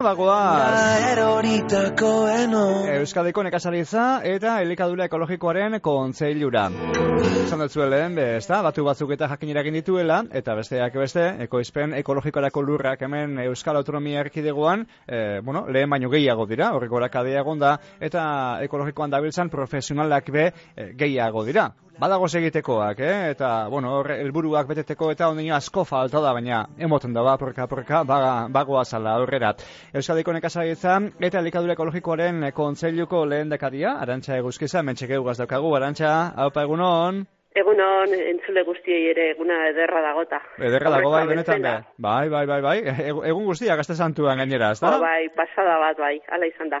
Bagoaz Euskadiko nekazaritza eta elikadura ekologikoaren kontzeilura. Zan dut lehen, ez da, batu batzuk eta jakinerakin dituela, eta besteak beste, ekoizpen ekologikorako lurrak hemen Euskal Autonomia erkidegoan, e, bueno, lehen baino gehiago dira, horreko erakadea da, eta ekologikoan dabiltzan profesionalak be e, gehiago dira badago segitekoak, eh? eta, bueno, hor, elburuak beteteko eta ondino asko falta da, baina emoten da, porka, porka, baga, bagoa zala horrerat. Euskadiko nekazaritza eta elikadura ekologikoaren kontzeiluko lehen dekadia, arantxa eguzkiza, mentxeke ugaz daukagu, arantxa, haupa egunon. Egunon, entzule guztiei ere eguna ederra dagota. Ederra dago bai, benetan da. Bai, bai, bai, bai. Egun guztia gazte santuan gainera, ez da? Oh, bai, pasada bat, bai, ala izan da.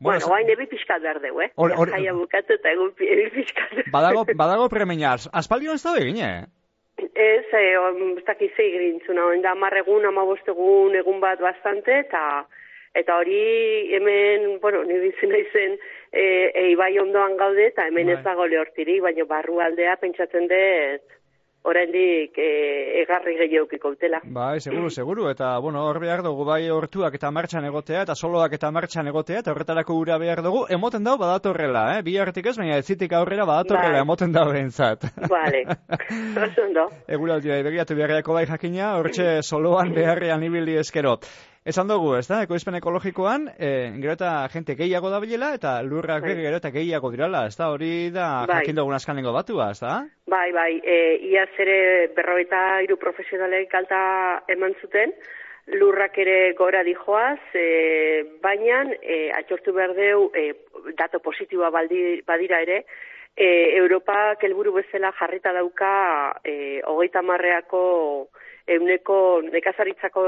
Bueno, bueno guain ebi pixkat behar dugu, eh? Or, or, Jaia bukatu eta egun ebi pixkat. Badago, badago premenaz. Aspaldi hon ez da egin, eh? Ez, eh, ez dakiz egin zuna, da marregun, amabostegun, egun bat bastante, eta eta hori hemen, bueno, nire izena izen, e, e, ibai ondoan gaude, eta hemen bai. ez dago lehortiri, baina barru aldea pentsatzen dut, oraindik e, egarri gehiago utela. Bai, seguru, seguru, eta, bueno, hor behar dugu, bai hortuak eta martxan egotea, eta soloak eta martxan egotea, eta horretarako ura behar dugu, emoten dago badatorrela, eh? Bi hartik ez, baina ez zitik aurrera badatorrela, bai. emoten dago behintzat. Bale, oso ondo. Egura aldi, begiatu beharriako bai jakina, hortxe soloan beharrean ibili eskero. Esan dugu, ez da, ekoizpen ekologikoan, e, gero eta jente gehiago da bilela, eta lurrak bai. gero eta gehiago dirala, ez da, hori da bai. jakin dugun askanengo batua, ez da? Bai, bai, e, ia zere berroeta iru profesionalek alta eman zuten, lurrak ere gora dijoaz, e, baina e, atxortu behar deu, e, dato positiboa baldi, badira ere, e, Europa kelburu bezala jarrita dauka e, hogeita marreako euneko nekazaritzako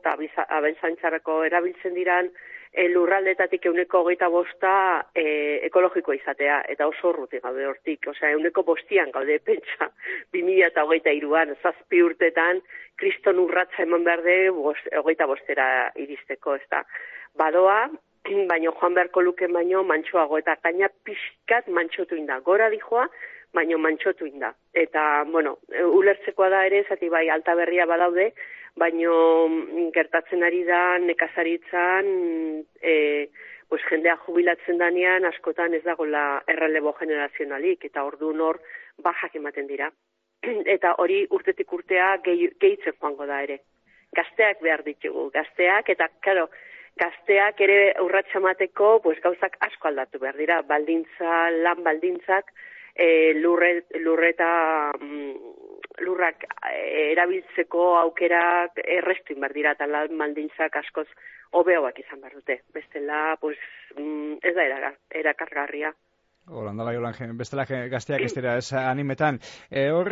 eta abentzantzarako erabiltzen diran e, lurraldetatik euneko hogeita bosta e, ekologiko izatea, eta oso urruti gaude hortik, osea, euneko bostian gaude pentsa, 2000 eta hogeita iruan, zazpi urtetan, kriston urratza eman behar de, hogeita bostera iristeko, ez da. Badoa, baino joan beharko luke baino mantxoago, eta kaina pixkat mantxotu inda, gora dijoa, baino mantxotu inda. Eta, bueno, ulertzekoa da ere, zati bai, alta berria badaude, baino gertatzen ari da nekazaritzan, e, pues, jendea jubilatzen danean, askotan ez dago la errelebo generazionalik, eta ordu nor bajak ematen dira. eta hori urtetik urtea gehitzen joango da ere. Gazteak behar ditugu, gazteak, eta, karo, gazteak ere urratxamateko, pues, gauzak asko aldatu behar dira, baldintza, lan baldintzak, e, lurre, lurreta mm, lurrak e, erabiltzeko aukerak errestu inbar dira eta lan maldintzak askoz hobeoak izan behar dute. Bestela, pues, mm, ez da erakargarria. Holanda jolan, bestela gazteak ez dira, ez animetan. E, hor,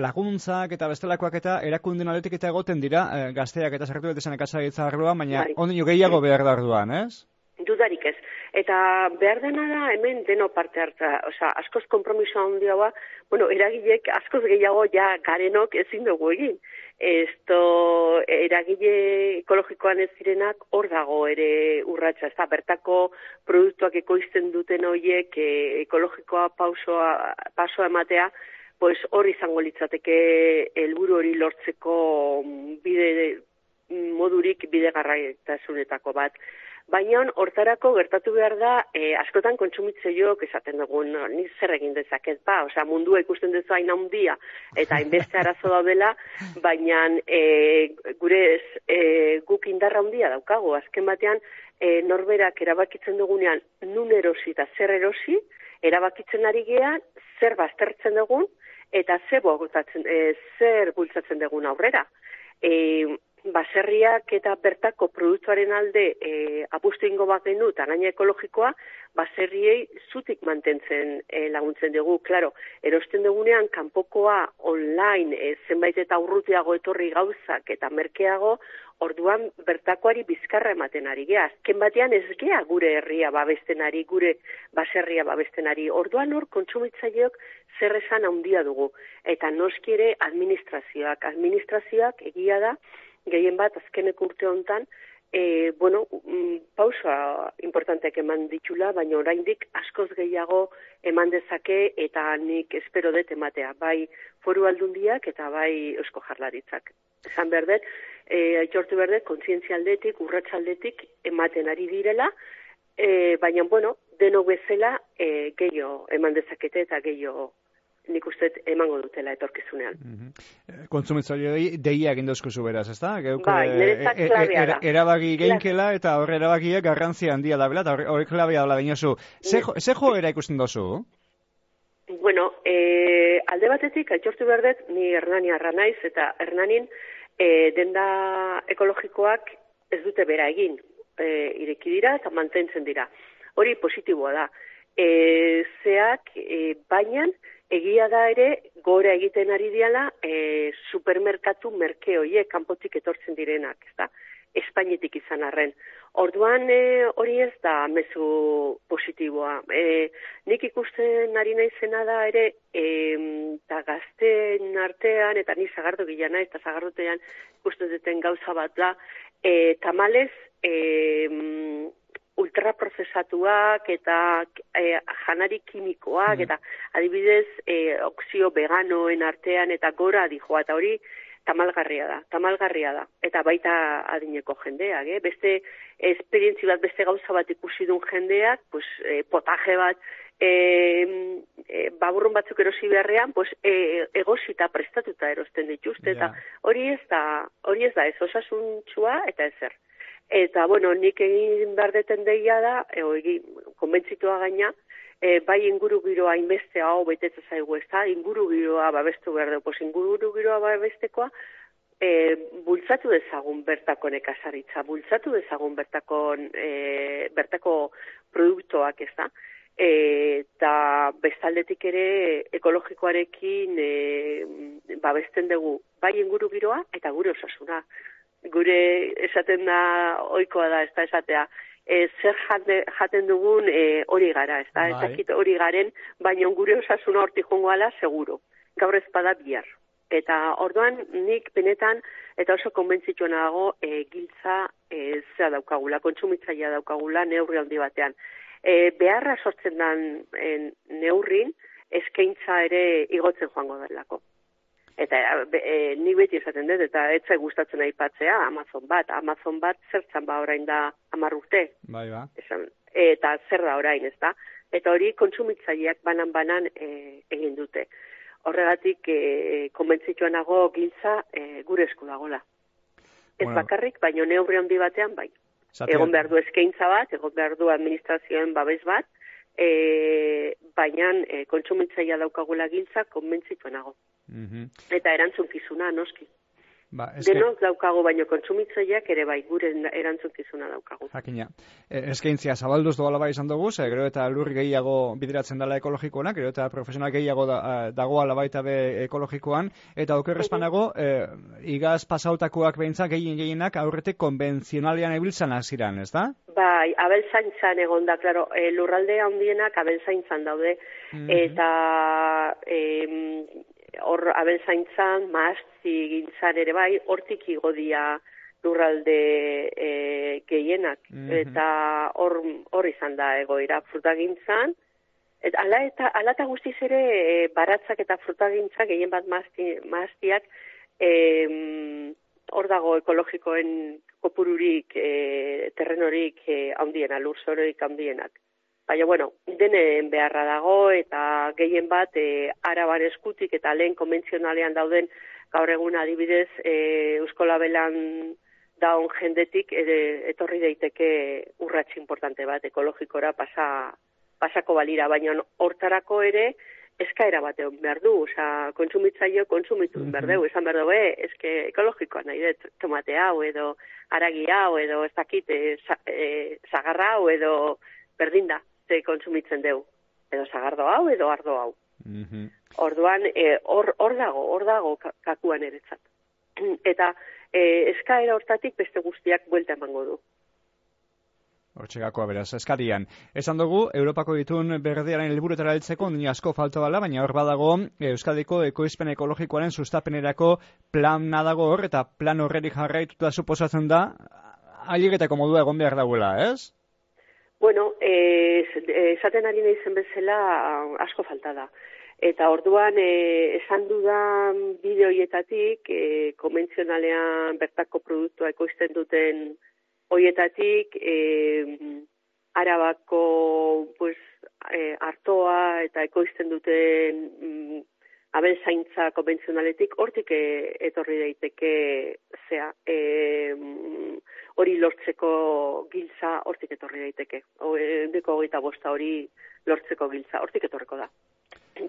laguntzak eta bestelakoak eta erakunden aletik eta egoten dira, gazteak eta sartu dut esan ekasagitza baina bai. ondino gehiago behar darduan, ez? Dudarik ez. Eta behar dena da hemen deno parte hartza, osea, askoz kompromiso handia ba, bueno, eragilek askoz gehiago ja garenok ezin dugu egin. Esto eragile ekologikoan ez zirenak hor dago ere urratsa, ez bertako produktuak ekoizten duten horiek e, ekologikoa pausoa, pasoa ematea, pues hor izango litzateke helburu hori lortzeko bide modurik bidegarraitasunetako bat. Baina hortarako gertatu behar da, e, askotan kontsumitze joak esaten dugun, ni zer egin dezaket, ba, osea, mundua ikusten duzu hain handia eta hainbeste arazo daudela, baina e, gure ez, e, guk indarra handia daukagu, azken batean, e, norberak erabakitzen dugunean nun erosi eta zer erosi, erabakitzen ari gean, zer baztertzen dugun, eta zer, e, zer bultzatzen dugun aurrera. E, baserriak eta bertako produktuaren alde e, apustu ingo bat gendu eta gaina ekologikoa, baserriei zutik mantentzen e, laguntzen dugu. Claro, erosten dugunean kanpokoa online e, zenbait eta urrutiago etorri gauzak eta merkeago, orduan bertakoari bizkarra ematen ari gea. Azken batean ez gea gure herria babesten ari, gure baserria babesten ari. Orduan hor kontsumitzaileok zer esan handia dugu. Eta noski ere administrazioak. Administrazioak egia da, gehien bat azkenek urte hontan e, bueno, mm, pausa importanteak eman ditula, baina oraindik askoz gehiago eman dezake eta nik espero dut ematea, bai foru aldundiak eta bai eusko jarlaritzak. Esan behar dut, e, aitortu berde, kontzientzialdetik, urratxaldetik ematen ari direla, e, baina, bueno, deno bezala e, gehiago eman dezakete eta gehiago nik uste emango dutela etorkizunean. Mm -hmm. Kontsumitzaile deia egin dozkuzu beraz, ez da? bai, niretzat e, e, e, erabaki geinkela eta horre erabakiek garrantzia handia da bela, eta horre klabea da dinozu. Ze, ze era ikusten dozu? Bueno, e, alde batetik, aitortu berdet, ni Hernani arra naiz, eta Hernanin e, denda ekologikoak ez dute bera egin. E, ireki dira eta mantentzen dira. Hori positiboa da. E, zeak, e, baina, egia da ere gora egiten ari diala e, supermerkatu merke hoiek kanpotik etortzen direnak, ezta? Espainetik izan arren. Orduan e, hori ez da mezu positiboa. E, nik ikusten ari naizena da ere e, ta gazten artean eta ni zagardo gilana eta zagardotean ikusten duten gauza bat da e, tamales e, ultraprozesatuak eta e, janari kimikoak mm. eta adibidez e, oksio veganoen artean eta gora dijoa eta hori tamalgarria da, tamalgarria da. Eta baita adineko jendeak, eh? beste esperientzi bat, beste gauza bat ikusi duen jendeak, pues, e, potaje bat, e, e, baburrun batzuk erosi beharrean, pues, e, egosita prestatuta erosten dituzte, eta hori ez da, hori ez da, ez osasuntxua eta ezer. Eta, bueno, nik egin behar deten deia da, ego, egin, konbentzitua gaina, e, bai inguru giroa inbeste hau betetza zaigu ez da, inguru giroa babestu behar dugu, inguru giroa babestekoa, e, bultzatu dezagun bertako nekazaritza, bultzatu dezagun bertako, e, bertako produktoak ez da, eta bestaldetik ere ekologikoarekin e, babesten dugu bai inguru giroa eta gure osasuna gure esaten da ohikoa da, ez da esatea, e, zer jaten dugun e, hori gara, ez da, bai. hori garen, baina gure osasuna horti jongo ala, seguro, gaur ez bada bihar. Eta orduan nik benetan, eta oso konbentzitu nago, e, giltza e, zera daukagula, kontsumitzaia daukagula, neurri handi batean. E, beharra sortzen dan e, neurrin, eskaintza ere igotzen joango delako eta e, ni beti esaten dut, eta etza gustatzen aipatzea Amazon bat. Amazon bat zertzan ba orain da amar urte. Bai, ba. Esan, eta zer da orain, ez da? Eta hori kontsumitzaileak banan-banan e, egin dute. Horregatik, e, konbentzituanago giltza e, gure esku dagola. Ez bakarrik, baino neurri handi batean, bai. Egon behar du eskaintza bat, egon behar du administrazioen babes bat, e, baina e, kontsumitzaia daukagula giltza konbentzituanago. Mm Eta erantzunkizuna, noski. Ba, eske... Denok daukago baino kontsumitzaileak ere bai gure erantzunkizuna daukagu. Jakina. E, eskaintzia zabalduz doala bai izan dugu, ze gero eta lur gehiago bideratzen dela ekologikoan, gero eta profesional gehiago da, dagoala baita be ekologikoan, eta okerrezpanago, e, igaz pasautakoak behintza gehien gehienak aurretik konbentzionalian ebiltzan aziran, ez da? Bai, abelzaintzan egon da, klaro, e, lurralde handienak abelzaintzan daude, mm eta e, hor abenzaintzan, maazti gintzan ere bai, hortik igodia lurralde e, gehienak. Mhm. Eta hor, hor izan da egoera frutagintzan. Et, ala, eta, ala eta guztiz ere e, baratzak eta frutagintza gehien bat maazti, maaztiak e, hor dago ekologikoen kopururik, e, terrenorik e, handiena, lurzororik handienak. Baina, bueno, denen beharra dago eta gehien bat e, araban eskutik eta lehen konbentzionalean dauden gaur egun adibidez e, Euskola Belan daun jendetik ere, etorri daiteke urratx importante bat ekologikora pasa, pasako balira, baina hortarako ere eskaera bat egon behar du, oza, kontsumitzaio kontsumitu mm du, esan behar du, eh, eske ekologikoa nahi dut, tomate hau edo aragi hau edo ez dakit, e, zagarra hau edo berdinda ze kontsumitzen deu. Edo zagardo hau, edo ardo hau. Mm Orduan, e, hor, hor dago, hor dago kakuan eretzat. Eta e, eskaera hortatik beste guztiak buelta emango du. Hortxegakoa beraz, eskarian. Esan dugu, Europako ditun berdearen helburuetara heltzeko ni asko falta bala, baina hor badago Euskadiko ekoizpen ekologikoaren sustapenerako plan nadago hor, eta plan horrerik jarraituta suposatzen da, ailegetako modua egon behar dagoela, ez? Bueno, esaten ari nahi zen bezala asko falta da. Eta orduan, e, esan dudan bideoietatik, e, konbentzionalean bertako produktua ekoizten duten hoietatik, e, arabako pues, e, artoa eta ekoizten duten mm, aben konbentzionaletik, hortik e, etorri daiteke zea, e, hori lortzeko giltza hortik etorri daiteke. Deko hogeita bosta hori lortzeko giltza, hortik etorriko da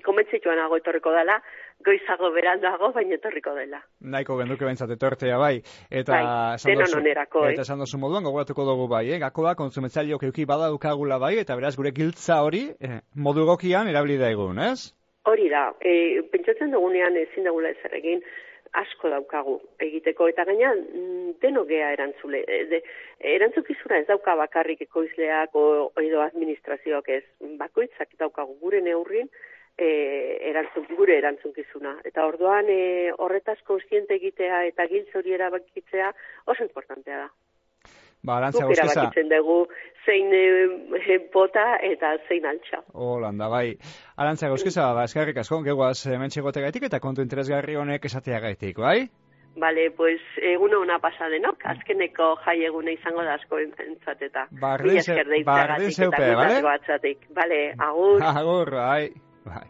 komentzituan nago etorriko dela, goizago berandago, baina etorriko dela. Naiko genduke bentsat etortea bai. Eta bai, denon onerako, eh? Eta esan dozu moduan, gogoratuko dugu bai, eh? Gako da, kontsumetzailio keuki badadukagula bai, eta beraz gure giltza hori eh, modu gokian erabili da egun, ez? Hori da, e, pentsatzen dugunean ezin dugula ezer egin, asko daukagu egiteko eta gaina mm, deno gea erantzule. E, de, erantzukizuna ez dauka bakarrik ekoizleak o, edo administrazioak ez, bakoitzak daukagu gure neurrin, e, erantzun, gure erantzunkizuna. Eta orduan e, horretaz konstiente egitea eta giltz hori erabakitzea oso importantea da. Ba, arantzia guzkiza. erabakitzen dugu zein e, bota eta zein altxa. Holanda, bai. Arantzia guzkiza, ba, eskerrik asko, geguaz hemen txegote gaitik eta kontu interesgarri honek esatea gaitik, bai? Vale, pues egun ona pasa denok, azkeneko jai egune izango da asko entzateta. Bardin zeupe, bardin zeupe, vale? Vale, agur. Agur, bai. Bye.